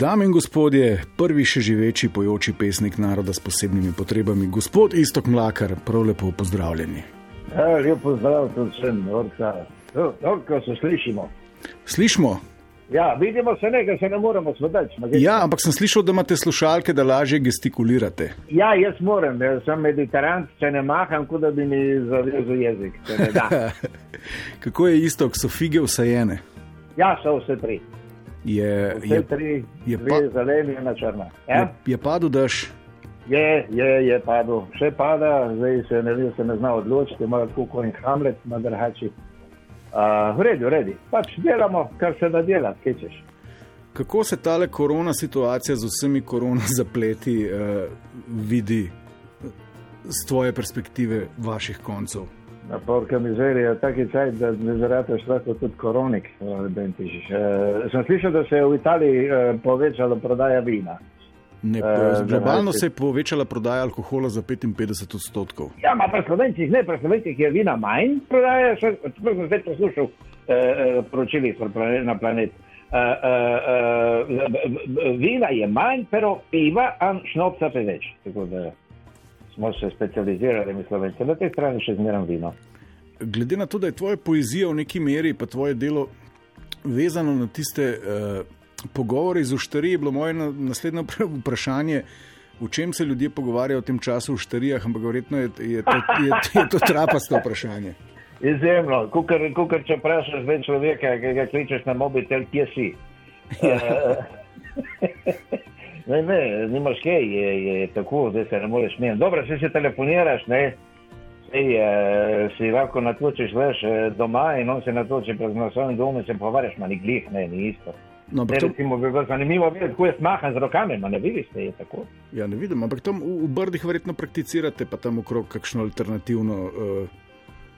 Dame in gospodje, prvi še živeči pojoči pesnik naroda s posebnimi potrebami, gospod Istok Mlakar, prav lepo pozdravljeni. Ja, lep pozdrav tudi vsem, dobro se slišimo. Slišimo? Ja, vidimo se nekaj, se ne moremo svedati. Ja, ampak sem slišal, da imate slušalke, da lažje gestikulirate. Ja, jaz moram, jaz sem mediterant, če ne maham, kot da bi mi zavezal jezik. ne. Kako je isto, so fige vsajene? Ja, so vse tri. Je, Vse je, tri, je pa- zeleni in črna. je, Ja? je padel dež, Je, je, je padel, še pada, zdaj se ne, ve, se ne zna odločiti, ima tako kot in Hamlet na drhači. Uh, v redu, v redu. Pač delamo, kar se da delati, kaj češ. kako se tale korona situacija z vsemi korona zapleti uh, vidi z tvoje perspektive vaših koncev? Na porka mizerija je taki čaj, da ne zarataš lahko tudi koronik. eh, Bentišič. Eh, Sem slišal, da se je v Italiji eh, povečala prodaja vina. Ne, Eh, globalno se je povečala prodaja alkohola za 55 odstotkov. Ja, ma pri slovencih ne, pri slovencih je vina manj prodaja, še tako sem spet poslušal eh, eh, poročili na planet. Uh, uh, uh, vina je manj, pero piva, a šnopca pa več. Tako da smo se specializirali, mi slovenci, na tej strani še zmeram vino. Glede na to, da je tvoja poezija v neki meri, pa tvoje delo vezano na tiste uh, pogovore iz uštarije, je bilo moje na, naslednje vpra- vprašanje. V čem se ljudje pogovarjajo v tem času v štarijah, ampak verjetno je, je, to, je, je to trapasto vprašanje. Izjemno, kukar, kukar če vprašaš človeka, ki ga kličeš na mobitel, kje si. Eh, ne, ne, nimaš kaj, je, je tako, zdaj se ne moreš meniti. Dobro, če se telefoniraš, ne, sej, eh, si lahko natločiš veš eh, doma in on se natloči pred naslovnim domom in se pogovarjaš, ma ni glih, ne, ni isto. No, Ne, to, recimo, bi bilo zanimivo videti, kako jaz maham z rokami, ma ne vidiš, da je tako. ja, ne vidim, ampak tam v, v Brdih verjetno prakticirate, pa tam okrog kakšno alternativno uh,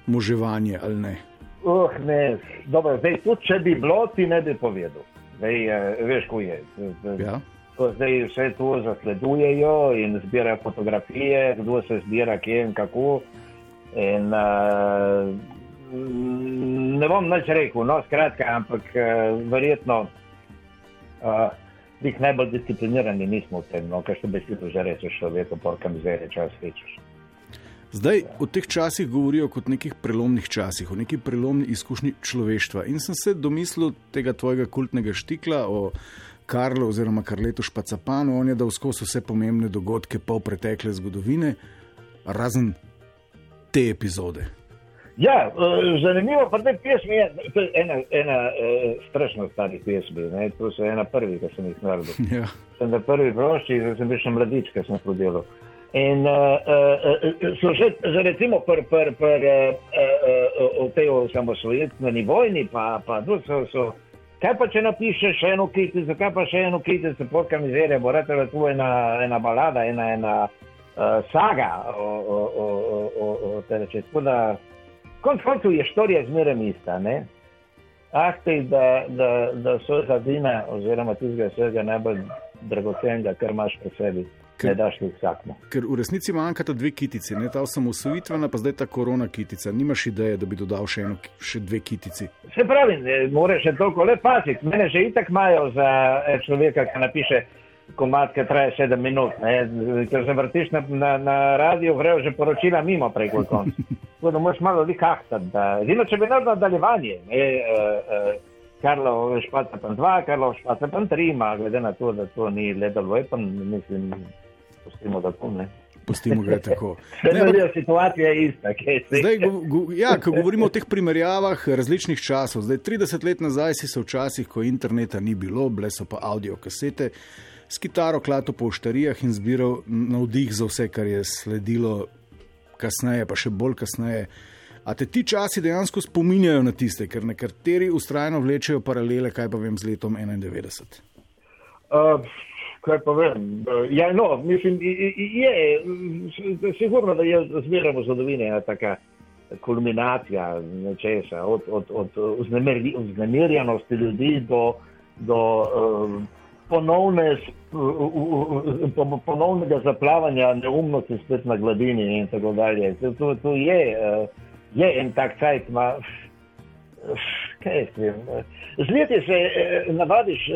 moževanje ali ne. Uh, ne, dobro, zdaj tudi če bi bilo, ti ne bi povedal. Zdaj, eh, veš, ko je. Ja? Ko zdaj vse to zasledujejo in zbirajo fotografije, kdo se zbira, kje in kako. In, uh, ne bom nič rekel, no, skratka, ampak uh, verjetno uh, bih najbolj disciplinirani nismo v tem, no, kar še besedo že rečeš, človeku, porka mi zdaj čas rečeš. Zdaj v teh časih govorijo kot o nekih prelomnih časih, o neki prelomni izkušnji človeštva. In sem se domislil tega tvojega kultnega štikla o Karlu oziroma Karletu Špacapanu. On je dal skozi vse pomembne dogodke pol pretekle zgodovine, razen te epizode. Ja, eh, zanimivo pa te pesmi je, to je ena, ena uh, strašno starih pesmi, ne? to so ena prvih, ki sem jih naredil. Ja. sem na prvi prošči, zdaj sem bil še mladič, ki sem to delal. In uh, uh, uh, so že, že recimo pri pr, pr, uh, uh, uh, tej osamosvojitveni vojni, pa, pa tu so, so. Kaj pa če napišeš še eno kritico, kaj pa še eno kritico, porka mizerija, bo rekla, tu je ena, ena balada, ena, ena uh, saga o, o, o, o, o, te reči. Tako da, konc koncev je štorija zmeraj ista, ne? Ah, tej, da, da, da so zadina, oziroma tistega vsega najbolj dragocenega, kar imaš pri sebi, Ker- ne daš ti vsakmu. Ker v resnici manjkata dve kitici, ne ta osamosvojitvena, pa zdaj ta korona kitica. Nimaš ideje, da bi dodal še, eno, še dve kitici. Se pravi, ne moreš še toliko le paziti. Mene že itak imajo za eh, človeka, ki napiše komat, ki traja sedem minut. Ne? Ker se vrtiš na, na, na radio, grejo že poročila mimo preko konca. Tako da moraš malo vihahtati. Zino, če bi naredil nadaljevanje, ne, uh, uh, Karlo Špacapan 2, Karlo Špacapan 3, ima, glede na to, da to ni Lethal Weapon, mislim, pustimo da to ne. Pustimo ga tako. Ne, ampak- ne, situacija je ista. Zdaj, go, go, ja, ko govorimo o teh primerjavah različnih časov, zdaj 30 let nazaj si se včasih, ko interneta ni bilo, bile so pa audio kasete, s kitaro klato po štarijah in zbiral navdih za vse, kar je sledilo kasneje, pa še bolj kasneje. A te ti časi dejansko spominjajo na tiste, ker nekateri ustrajno vlečejo paralele, kaj pa vem z letom 91. Uh, kaj pa vem? Ja, no, mislim, je, sigurno, da je zmeraj v zgodovini ena taka kulminacija nečesa, od, od, od vznemir- vznemirjenosti ljudi do, do um, ponovne, s- ponovnega zaplavanja neumnosti spet na gladini in tako dalje. To, to, je, uh, je en tak cajt, ma, kaj jaz vem. Z leti se eh, navadiš.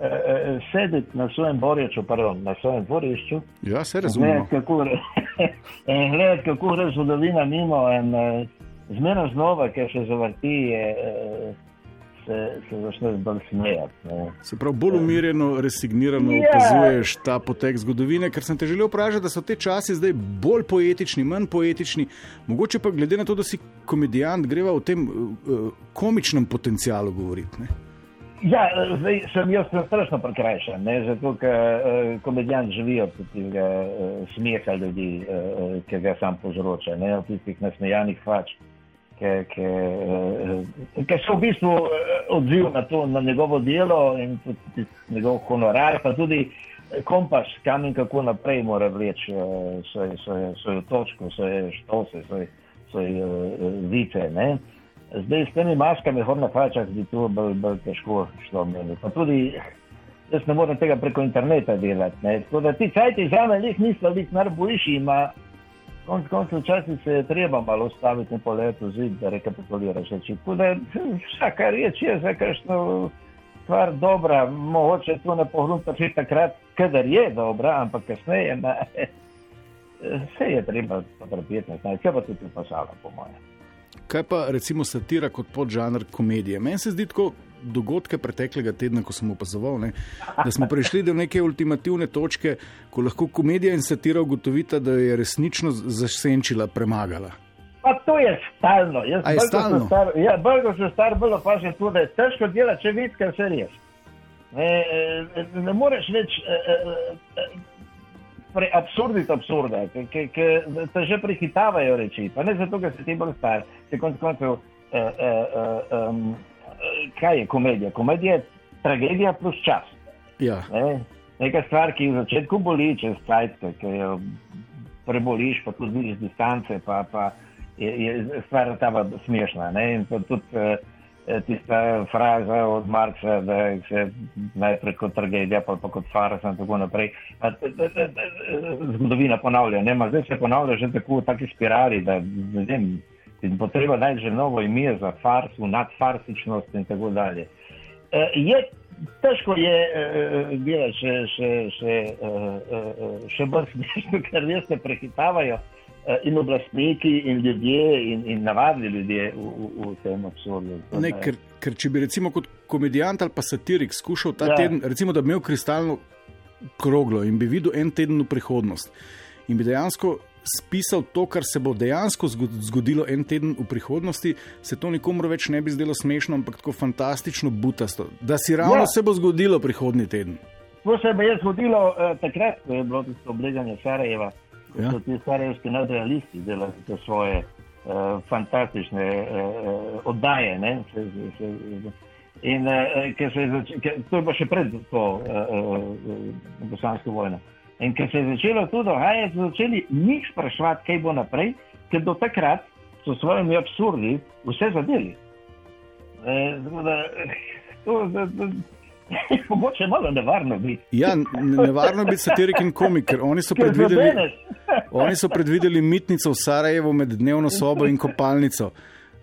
Eh, sedeti na svojem borječu, pardon, na svojem dvorišču. Ja, se razumemo. Gledati, kako gre zgodovina mimo in zmerno znova, ker se zavrti, se, se začne bolj smejati. Se pravi, bolj umirjeno, resignirano ja. opazuješ ta potek zgodovine, ker sem te želel vprašati, da so te časi zdaj bolj poetični, manj poetični. Mogoče pa glede na to, da si komedijant, greva o tem uh, komičnem potencialu govoriti. Ne? Ja, zdaj sem jaz strašno prekrajšan, ne? zato ker uh, komedijanti živijo od tega uh, smeha ljudi, uh, ki ga sam povzroča, ne od tistih nasmejanih fač. Uh, ki so v bistvu eh, odziv na, to, na njegovo delo in tudi njegov honorar, pa tudi kompas, kam in kako naprej mora vleči eh, svojo, svojo točko, svoje štose, svoje, svoje uh, vice. Ne? Zdaj s temi maskami, hor na fačah, bi to bolj, bolj težko šlo meni. Pa tudi jaz ne morem tega preko interneta delati. Ne? Tako da ti cajti za me, njih niso, njih najboljši ima. Konec koncev, včasih se je treba malo ustaviti in poleteti v zid, da rekapituliraš reči. Vsaka reč je za kakšno stvar dobra, mogoče to ne pohrunta že takrat, kadar je dobra, ampak kasneje ne. Vse je treba potrpeti, kaj pa tudi pasala, po mojem. Kaj pa recimo satira kot podžanr komedije? Meni se zdi tako, dogodke preteklega tedna, ko sem opazoval, ne, da smo prišli do neke ultimativne točke, ko lahko komedija in satira ugotovita, da je resnično zasenčila, premagala. Pa to je stalno. Jaz je stalno. Star, ja, bolj ko se star, bolj opažam tudi, da je težko delati, če vidiš, kaj se res. Ne, ne, ne moreš več. Absurditi absurde, ki te že prehitavajo reči. Pa ne zato, ker si ti bolj star, ti konc koncev eh, eh, eh, um, kaj je komedija? Komedija je tragedija plus čas. Ja. Ne? Nekaj stvar, ki v začetku boli, čez cajtke, ki jo preboliš, pa tudi vidiš distance, pa, pa je, je stvar ta smešna. Ne? In tudi eh, tista fraza od Marksa, da se najprej kot tragedija, pa, pa kot farsa in tako naprej. A, t, t, zgodovina ponavlja, ne? Zdaj se ponavlja že tako v taki spirali, da ne vem potreba najti že novo ime za farsu, nadfarsičnost in tako dalje. E, je, težko je e, še, še, še, e, še bolj smešno, ker res se prehitavajo in oblastniki, in ljudje, in, in navadni ljudje v, v, v tem absurdu. Ne, ker, ker če bi recimo kot komedijant ali pa satirik skušal ta ja. teden, recimo da bi imel kristalno kroglo in bi videl en teden v prihodnost. In bi dejansko spisal to, kar se bo dejansko zgodilo en teden v prihodnosti, se to nikomu več ne bi zdelo smešno, ampak tako fantastično butasto, da si ravno ja. se bo zgodilo prihodnji teden. To se je zgodilo uh, takrat, ko je bilo to obleganje Sarajeva, ja. so ti sarajevski nadrealisti delali te svoje uh, fantastične uh, oddaje. Ne, se, se, se, In uh, se začelo, to je pa še pred to uh, uh, bosansko vojno. In ker se je začelo to dogajati, so začeli njih spraševati, kaj bo naprej, ker do takrat so s svojimi absurdi vse zadeli. E, Mogoče je malo nevarno biti. Ja, nevarno biti satirik in komik, ker oni so predvideli, oni so predvideli mitnico v Sarajevo med dnevno sobo in kopalnico.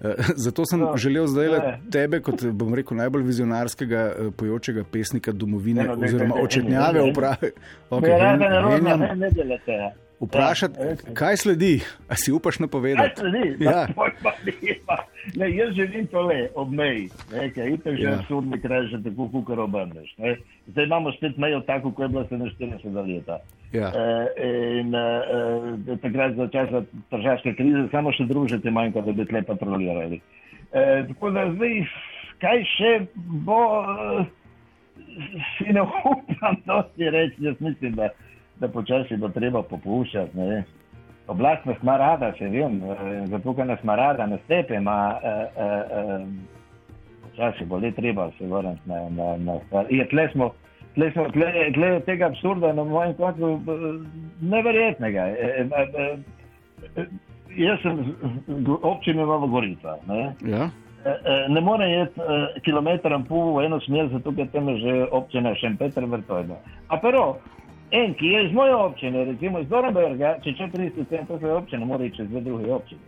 Eh, zato sem no, želel zdaj le tebe, kot bom rekel, najbolj vizionarskega eh, pojočega pesnika domovine, ne, no, ne, oziroma očetnjave, upravi. Okay, ne, ne, ne delate. Vprašati, ja, kaj sledi, a si upaš napovedati? Kaj sledi? Ja. Ne, jaz želim tole ob meji, je to že ja. absurdni kraj, že tako kukar obrneš. Ne. Zdaj imamo spet mejo tako, kot je bila 47 leta. Ja. E, in e, takrat za časa tržaške krize samo še družite manjka, da bi tle patrolirali. E, tako da zdaj, kaj še bo, si ne upam, da si reči, jaz mislim, da da počasi bo treba popuščati. Oblast nas ima rada, če vem, eh, zato ker nas ima rada, nas tepe, ima počasi eh, eh, bo le treba se vrniti na, na, na stvar. Je, tle smo, tle smo, tle, tle tega absurda na mojem koncu neverjetnega. Jaz sem občina Nova Gorica. Ne? Ja. Ne more iti kilometr in pol v eno smer, zato ker tam je že občina Šempetr vrtojna. A pero, En, ki je iz moje občine, recimo iz Dornberga, če če 30 cm svoje občine, mora iti čez dve druge občine.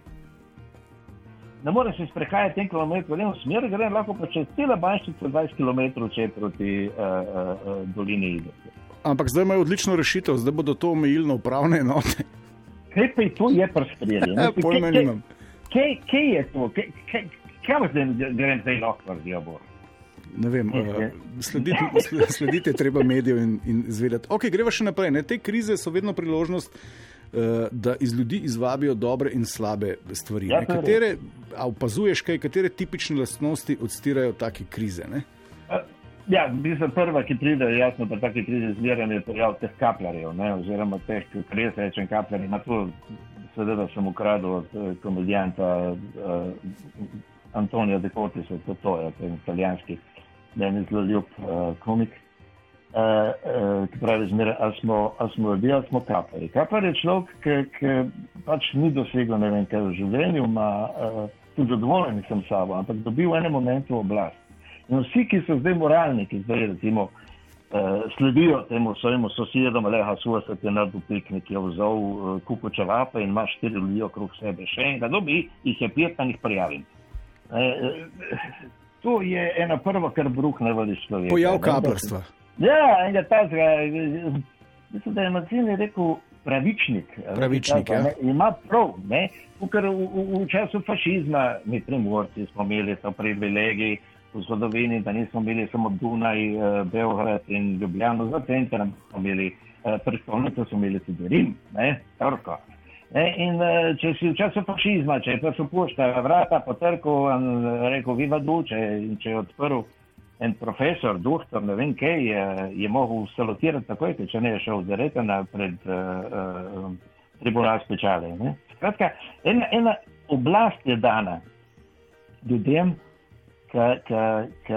ne more se sprehajati en kilometr v eno smer, gre lahko pa čez celo banjščico 20 km če proti uh, uh, dolini Idrke. Ampak zdaj imajo odlično rešitev, zdaj bodo to omejili na upravne enote. Kaj pa je to, je prstrijeli? Ja, pojma nimam. Kaj, kaj je to? Kaj, kaj, kaj vas zdaj grem zdaj lahko vrdijo bo? Ne vem, uh, slediti, slediti je treba medijev in, in zvedeti. Ok, greva še naprej. Ne? Te krize so vedno priložnost, uh, da iz ljudi izvabijo dobre in slabe stvari. Ja, katere, a opazuješ kaj, katere tipične lastnosti odstirajo take krize? Ne? Ja, mislim, prva, ki pride, jasno, pa take krize zbiranja je pojav teh kapljarjev, ne, oziroma teh, ki res rečem kapljarji. Na to seveda sem ukradel od eh, komedijanta uh, Antonija De Cortisa, to, to je ten italijanski, meni zelo ljub uh, komik. Uh, uh, ki pravi, zmeraj, smo, smo ljudje, ali smo kapljarji. Kaplar je človek, ki, ki pač ni dosegel ne vem kaj v življenju, ima uh, tudi zadovoljen sem sabo, ampak dobil v enem momentu oblast. In vsi, ki so zdaj moralni, ki zdaj recimo uh, sledijo temu svojemu sosedom, leha suha se ti naredil piknik, je vzel uh, kupo čevapa in imaš štiri ljudi okrog sebe. Še enega dobi, jih je pet, pa jih prijavim. Uh, uh, to je ena prva, kar bruhne v človeku. Pojav kaplarstva. Ja, enega tazga, mislim, da je Macini rekel pravičnik. Pravičnik, ja. ima prav, ne, ker v, v, v času fašizma, mi primorci smo imeli to privilegij v zgodovini, da nismo imeli samo Dunaj, eh, Beograd in Ljubljano za center, smo imeli eh, prestolnico, smo imeli tudi Rim, ne, Torko. Ne, in eh, če si v času fašizma, če je prišel pošta, vrata potrkal in rekel, viva duče, in če je odprl en profesor, doktor, ne vem kaj, je, je mogel salutirati takoj, če ne je šel zaretena pred uh, uh, tribunal speciale. Ne. Skratka, ena, ena oblast je dana ljudem, ki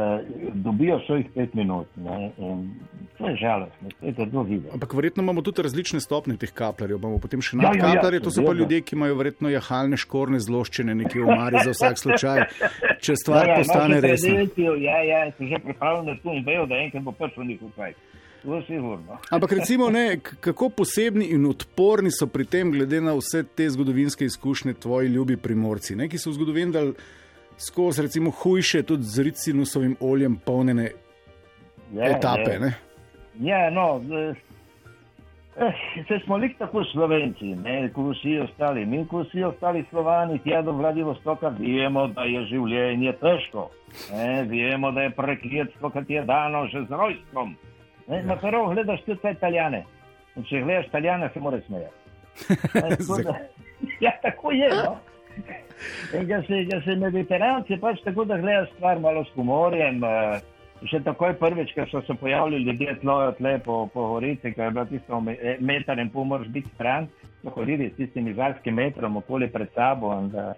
dobijo svojih pet minut. Ne, to je žalostno, to je zelo vidno. Ampak verjetno imamo tudi različne stopnje teh kapljarjev. Imamo potem še Ja, ja, ja, nadkapljarje, to so pa ljudje, ki imajo verjetno jahalne škorne zloščene nekje v omari za vsak slučaj, če stvar Ja, ja, postane resna. Ja, ja, so že pripravljeni na to in vejo, da enkrat bo prišel njihov sigurno. Ampak recimo, ne, kako posebni in odporni so pri tem, glede na vse te zgodovinske izkušnje, tvoji ljubi primorci, ne, ki so v zgodovini dal skozi recimo hujše, tudi z ricinusovim oljem polnjene Ja, etape. ja. Ne. Ja, no, eh, eh, se smo lik tako slovenci, ne, kot vsi ostali. Mi, kot vsi ostali slovani, tja do Vladivostoka, vemo, da je življenje težko. Ne, vemo, da je prekletstvo, kot je dano že z rojstvom. Ne, na prvo gledaš tudi te italijane. In če gledaš italijane, se moraš smejati. Ja, tako je. No. In ga se, ga se mediteranci pač tako, da gledaš stvar malo s humorjem. eh, Še takoj prvič, ko so se pojavili ljudje tlojo tle po, po Gorici, ko je bilo tisto eh, meter in pol, moraš biti stran, so hodili s tistim izarskim metrom okoli pred sabo in da,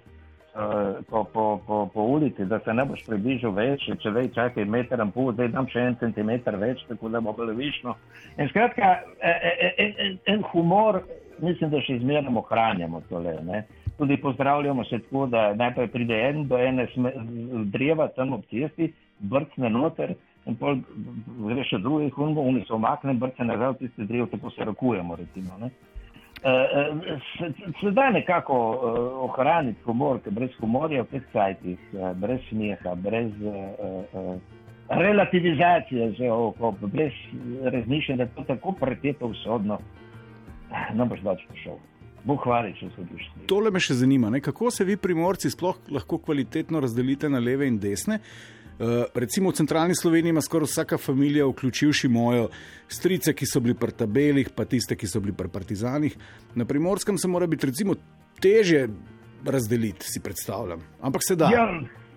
uh, po, po, po, po ulici, da se ne boš približal več, če vej čakaj meter in pol, zdaj dam še en centimeter več, tako da bo bilo višno. In skratka, eh, eh, en, en, en humor, mislim, da še izmerno ohranjamo tole. Ne? Tudi pozdravljamo se tako, da najprej pride en do ene dreva tam ob cesti, brcne noter in pol gre še drugi hunbo, oni se omakne, brcne nazaj v tiste drevo, tako se rokujemo. Recimo. Eh, eh, se, se da nekako uh, ohraniti humor, ker brez humorja v teh uh, brez smeha, brez relativizacije, že, oh, brez razmišljanja, da je to tako preteto usodno, ne boš več prišel. Bog hvali, če boš snil. Tole me še zanima, ne? kako se vi, primorci, sploh lahko kvalitetno razdelite na leve in desne. Uh, recimo v centralni Sloveniji ima skoraj vsaka družina, vključivši mojo, strice, ki so bili pri tabelih, pa tiste, ki so bili pri partizanih. Na primorskem se mora biti recimo teže razdeliti, si predstavljam. Ampak se da. Ja,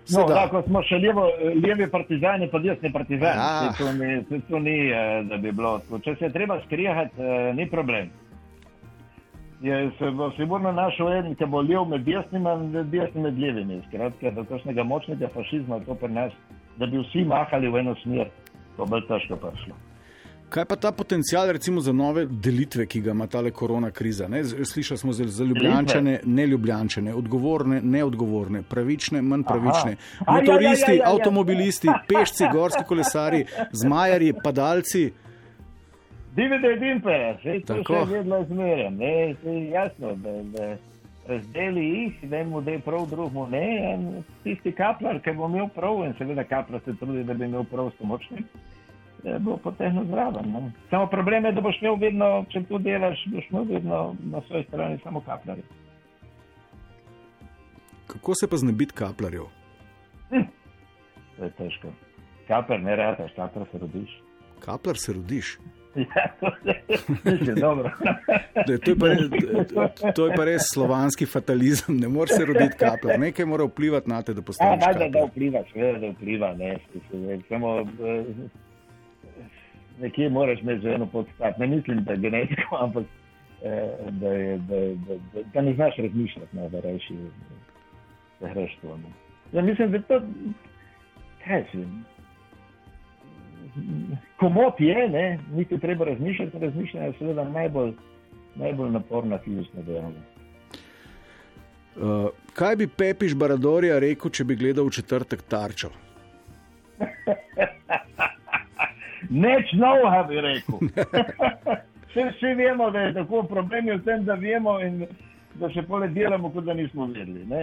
Se no, da. tako smo še levo, levi partizani, pa desni partizani. Ja. To, ni, to, ni, eh, da bi bilo. Če se je treba skrijati, eh, ni problem. Je se bo sigurno našel en, ki bo lev med desnimi in desni med levimi. Skratka, do kakšnega močnega fašizma to pri nas, da bi vsi mahali v eno smer, to bo težko prišlo. Kaj pa ta potencial, recimo, za nove delitve, ki ga ima ta korona kriza? Ne? Slišali smo za, ljubljančane, ne ljubljančane, odgovorne, neodgovorne, pravične, manj pravične, Aha. A, ja, motoristi, ja, ja, ja, ja. avtomobilisti, pešci, gorski kolesari, zmajarji, padalci. Divide dimpe, vse to Tako. še vedno zmerjam. Ne, jasno, da, da razdeli jih, da jim da prav, drugemu ne. Tisti kaplar, ki bo imel prav, in seveda kaplar se trudi, da bi imel prav s močnim, bo potegnil zraven. Ne. Samo problem je, da boš imel vedno, če to delaš, boš imel vedno na svoji strani samo kaplarje. Kako se pa znebiti kaplarjev? Hm. To je težko. Kaplar ne rataš, kaplar se rodiš. Kaplar se rodiš. Ja, to je dobro. Da, to, je pa, to, to je pa res slovanski fatalizem, ne moreš se roditi kaplar, nekaj mora vplivati na te, da postaneš. Ja, da, da vpliva, seveda, da vpliva. Ne, samo, eh, nekje moraš imeti že eno podstat. Ne mislim, da je genetiko, ampak eh, da, je, da, da, da, da ne znaš razmišljati, ne, da reši, da greš to. Ja, mislim, da to, kaj si komot je, ne, niti treba razmišljati, razmišljanje je seveda najbolj, najbolj naporna fizična dejavnost. Uh, kaj bi Pepiš Baradorija rekel, če bi gledal v četrtek tarčo? Neč novega bi rekel. vse, vse vemo, da je tako problem v tem, da vemo in da še pole delamo, kot da nismo vedeli. To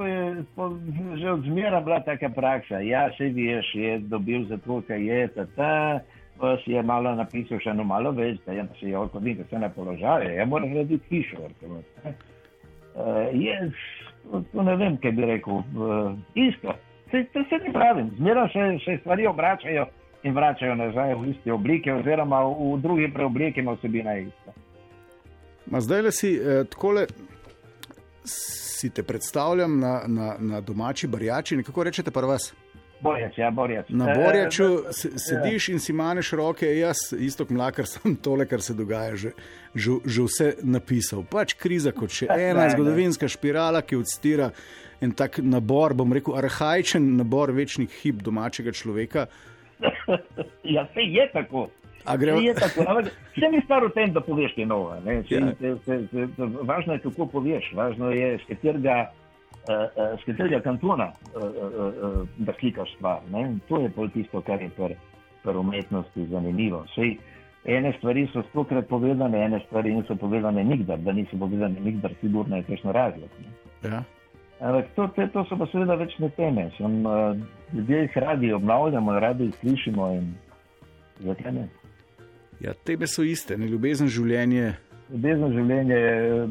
je že od zmeraj bila taka praksa. Ja, še veš, je dobil za to, kaj je ta, ta pa si je malo napisal, še eno malo več, da je se je odhodil, da se ne položaje. Ja, mora narediti hišo. Uh, je, to, ne vem, kaj bi rekel. Uh, isto, se, to se ne pravim. Zmeraj se, se stvari obračajo in vračajo nazaj v iste oblike, oziroma v, druge preoblike, ima vsebina ista. Zdaj le si eh, takole si te predstavljam na, na, na domači barjači. Kako rečete, pa vas? Borjač, ja, borjač. Na borjaču e, sediš in si manjš roke, jaz, isto kot mlakar, sem tole, kar se dogaja, že, že, že vse napisal. Pač kriza kot še ena zgodovinska špirala, ki odstira en tak nabor, bom rekel, arhajičen nabor večnih hip domačega človeka. ja, se je tako. Gre... Vse ni stvar v tem, da poveš kaj novo. Ja. Važno je, kako poveš, važno je, z katerega, uh, uh, katerega kantona uh, uh, uh, da slikaš stvar. Ne? To je pol tisto, kar je pri pr umetnosti zanimivo. Sej, ene stvari so stokrat povedane, ene stvari niso povedane nikdar, da niso povedane nikdar, sigurno je točno razlog. Ja. Ampak to, to, to so pa seveda večne teme. Sem, uh, ljudje jih radi obnavljamo, radi jih slišimo in zakaj ne. Ja, tebe so iste, ne ljubezen življenje. Ljubezen življenje je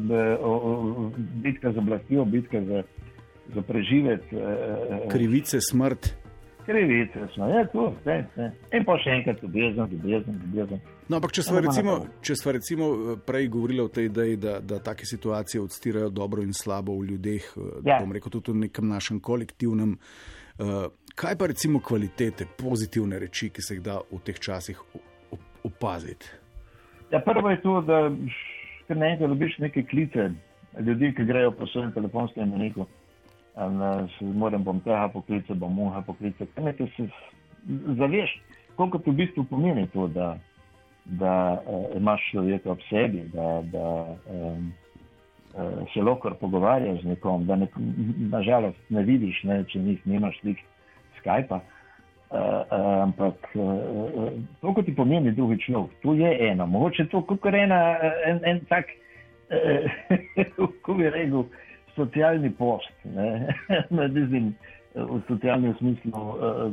bitka za oblastjo, bitka za, za preživeti. Eh, Krivice, smrt. Krivice smo, je to, vse. In pa še enkrat ljubezen, ljubezen, ljubezen. No, ampak če smo recimo, recimo eh, prej govorili o tej ideji, da, da take situacije odstirajo dobro in slabo v ljudeh, eh, ja. bom rekel tudi v nekem našem kolektivnem. Uh, kaj pa recimo kvalitete, pozitivne reči, ki se jih da v teh časih opaziti? Ja, prvo je to, da kar naenkrat dobiš neke klice ljudi, ki grejo po svojem telefonskem imeniku. Moram bom tega poklicati, bom muha poklicati. Kaj ti se zaveš, koliko ti v bistvu pomeni to, da, da uh, imaš človeka ob sebi, da, da um, uh, se lahko pogovarjaš z nekom, da ne, nažalost ne vidiš, ne, če njih nimaš slik Skypa. Uh, Uh, ampak uh, to, kot ti pomeni drugi človek, to je eno. Mogoče to, kot je ena, en, en tak, kako uh, bi rekel, socialni post, ne vidim v socialnem smislu uh,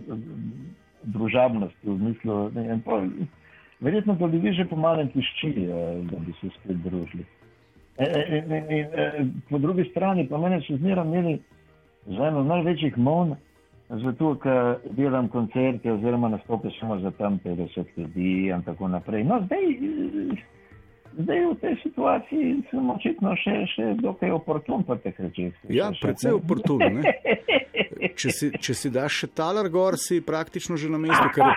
družabnosti, v smislu. Ne, pa, verjetno to ljudi že pomalem tišči, uh, da bi se spet družili. E, e, e, e, po drugi strani pa mene še zmeraj imeli za eno največjih mon zato ker delam koncerte oziroma nastope samo za tam 50 ljudi in tako naprej. No, zdaj, zdaj v tej situaciji sem očitno še, še dokaj oportun po teh rečeh. Ja, predvsej oportun. Če si, če si daš še talar gor, si praktično že na mestu, ker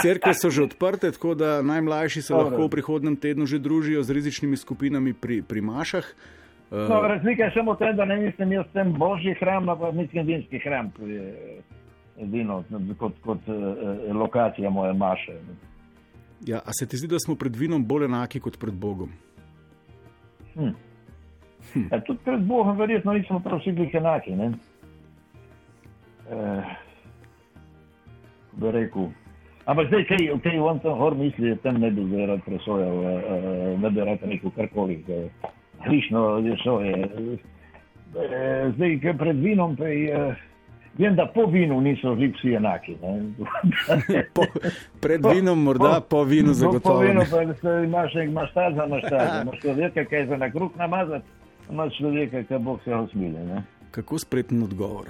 cerkve so že odprte, tako da najmlajši se lahko v prihodnem tednu že družijo z rizičnimi skupinami pri, pri mašah. No, razlika je samo v tem, da ne mislim, jaz sem božji hram, ampak mislim, vinski hram, ki je edino kot, kot eh, lokacija moje maše. Ja, a se ti zdi, da smo pred vinom bolj enaki kot pred Bogom? Hm. Hm. Ja, tudi pred Bogom, verjetno, nismo prav vsi bili enaki. Eh, rekel. Ampak zdaj, kaj, kaj on tam hor misli, tam ne bi rad presojal, eh, ne bi rad rekel karkoli. Zdaj Krišno, so je. E, zdaj, ki pred vinom, pa je. Vem, da po vinu niso vsi enaki. po, pred vinom, morda po vinu zagotovo. Po vinu pa imaš nekaj maštaza, maštaza. Imaš človeka, ki je za na kruh namazati, imaš človeka, ki bo se osmilil. Kako spreten odgovor.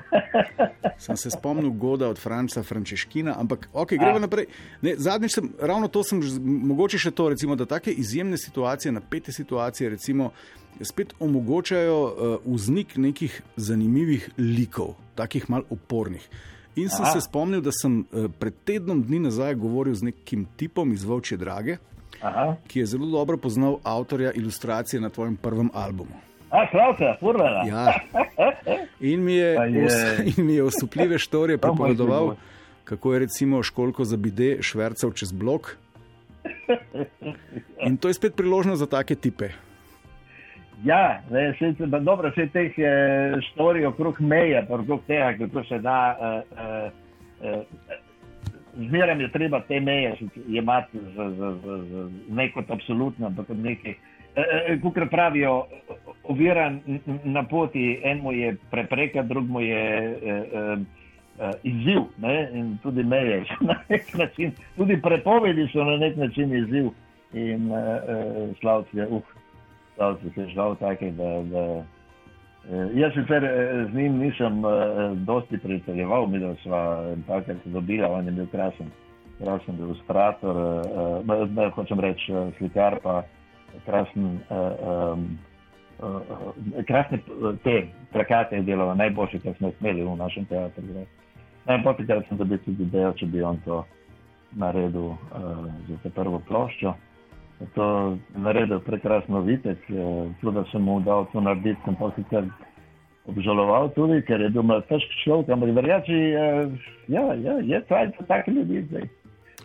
sem se spomnil goda od Franca Frančeškina, ampak ok, gremo naprej. Ne, zadnjič sem, ravno to sem, mogoče še to, recimo, da take izjemne situacije, napete situacije, recimo, spet omogočajo uh, vznik nekih zanimivih likov, takih mal opornih. In sem Aha. se spomnil, da sem uh, pred tednom dni nazaj govoril z nekim tipom iz Vovče Drage, Aha. ki je zelo dobro poznal avtorja ilustracije na tvojem prvem albumu. A, slavka, furala. Ja. In mi je, je. In mi je osupljive štorije pripovedoval, kako je recimo školko za bide švrcal čez blok. In to je spet priložnost za take tipe. Ja, ne, se, dobro, vse teh štorij okrog meje, okrog tega, kako se da. Uh, uh, uh, Zmeraj je treba te meje imati ne kot absolutno, ampak nekaj. Eh, kot pravijo, oviran na poti, eno je prepreka, drugo je uh, uh, izziv ne? in tudi meje. Način, tudi prepovedi so na nek način izziv. In uh, uh, slavci uh, slavci se žal take, da. da jaz sicer z njim nisem dosti prijateljeval, mi da sva takrat dobila, on je bil krasen, krasen ilustrator, uh, hočem reči, slikar pa krasen. Uh, um, uh, krasne te plakate je delal, najboljše, kar smo imeli v našem teatru. Najboljše, kar sem dobil tudi idejo, če bi on to naredil uh, za te prvo ploščo. To je naredil prekrasno videti, tudi da sem mu dal to narediti, sem pa sicer obžaloval tudi, ker je bil malo težk človek, ampak verjači, uh, ja, ja, je to aj za take ljudi zdaj.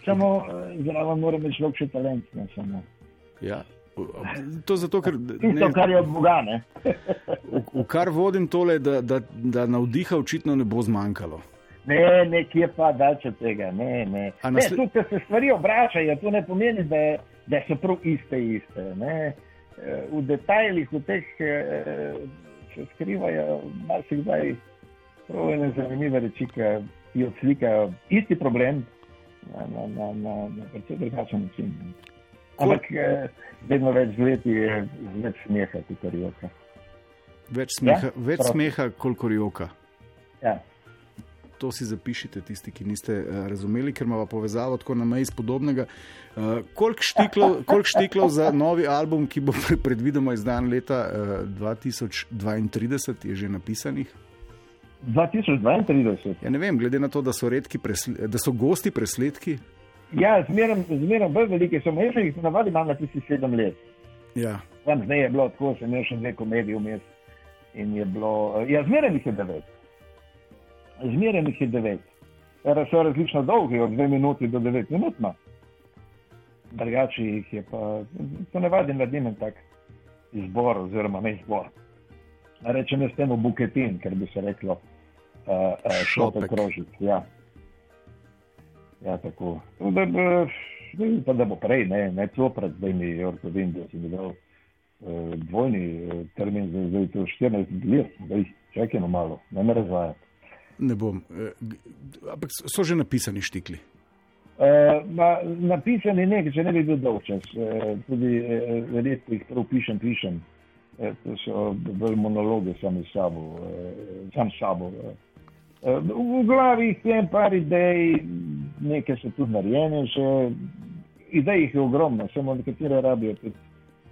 Samo, uh, zraven mora imeti človek še talent, ne samo. Ja, To zato, ker. Tisto, kar je od Boga. v, v kar vodim tole, da, da, da navdiha očitno ne bo zmanjkalo. Ne, nekje pa dač od tega. Ne, ne. Nasle... ne, tukaj se stvari obračajo, to ne pomeni, da, da so prav iste. iste ne. V detajlih v teh eh, se skrivajo marsikdaj prav ene zanimive reči, ki odslikajo isti problem na, na, na, na, na precej drugačen način. Ampak eh, vedno več leti je več smeha, kot je joka. Več smeha, ja? več smeha koliko joka. Ja. To si zapišite, tisti, ki niste uh, razumeli, ker imamo povezavo tako na meji podobnega. Uh, koliko, štiklov, koliko štiklov za novi album, ki bo predvidoma izdan leta uh, 2032, je že napisanih? 2032. Ja, ne vem, glede na to, da so, da so gosti presledki. Ja, zmeraj bolj velike so. Jaz jih navadi imam na tisti sedem let. Ja. Tam zdaj je bilo tako, sem imel še dve komedije vmes. Ja, zmeraj jih je devet. Zmeraj jih je devet. Era so različno dolgi, od dve minuti do devet minut. Drugače jih je pa, to da imam tak izbor, oziroma ne izbor. Rečem jaz temu buketin, ker bi se reklo, uh, uh, šopek krožic. Ja. Ja, tako. No, da, da, pa, da bo prej, ne, ne coprat, zdaj mi je ortodin, da si dal uh, dvojni uh, termin, zdaj, zdaj to 14 let, zdaj čakajmo malo, ne me razvajati. Ne bom, eh, ampak so že napisani štikli. Uh, ma, napisani nekaj, če ne bi bil dolg čas, uh, tudi uh, redko jih prav pišem, pišem. Uh, to so bolj monologe sami sabo, uh, sam sabo. Uh. V glavi je par idej, nekaj so tudi narejene, že idej je ogromno, samo nekatere rabijo tudi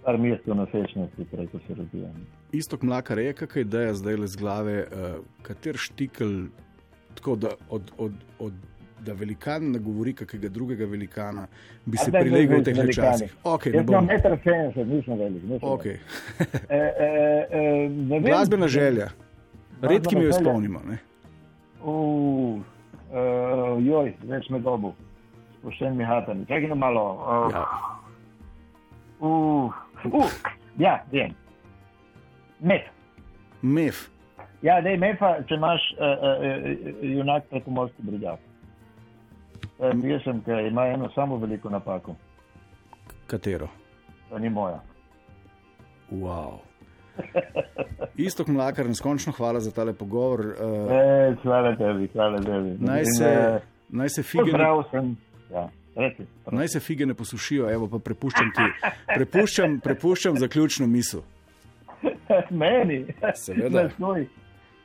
par mesecev na sečnosti, preko se razvijamo. Isto mlaka reka, kaj ideja zdaj le z glave, uh, kater štikl, tako da od. od, od Da velikan ne govori kakega drugega velikana, bi se prilegel v teh časih. Okay, Jaz sem 1,70 m, nisem velik. Okay. e, e, e, Glasbena želja, redki mi jo izpolnimo. Uh, uh, joj, več me dobu, spuščen mi hatan. Čakaj na malo. Uh, ja. Uh, uh, ja, vem. Mef. Mef. Ja, dej, mefa, če imaš uh, uh, uh, junak preko morske brigade. Uh, jaz sem, ki ima eno samo veliko napako. Katero? To ni moja. Wow. Isto, mlakar, neskončno hvala za tale pogovor. Uh, e, hvala tebi, hvala tebi. Naj se, In, uh, naj se fige. Sem, ja. Naj se fige ne posušijo, evo pa prepuščam ti. Prepuščam, prepuščam zaključno misel. Meni, seveda.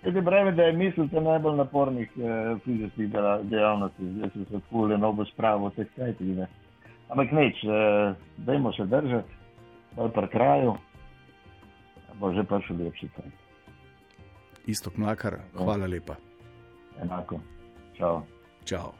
Zdaj pravi, da je misel te najbolj napornih eh, fizičnih dejavnosti, zdaj se je tako le nobo spravo v teh kajtih. Ampak neč, eh, dajmo se držati, bolj pri kraju, bo že prišel lepši kraj. Isto, mlakar, hvala lepa. Enako. Čau. Čau.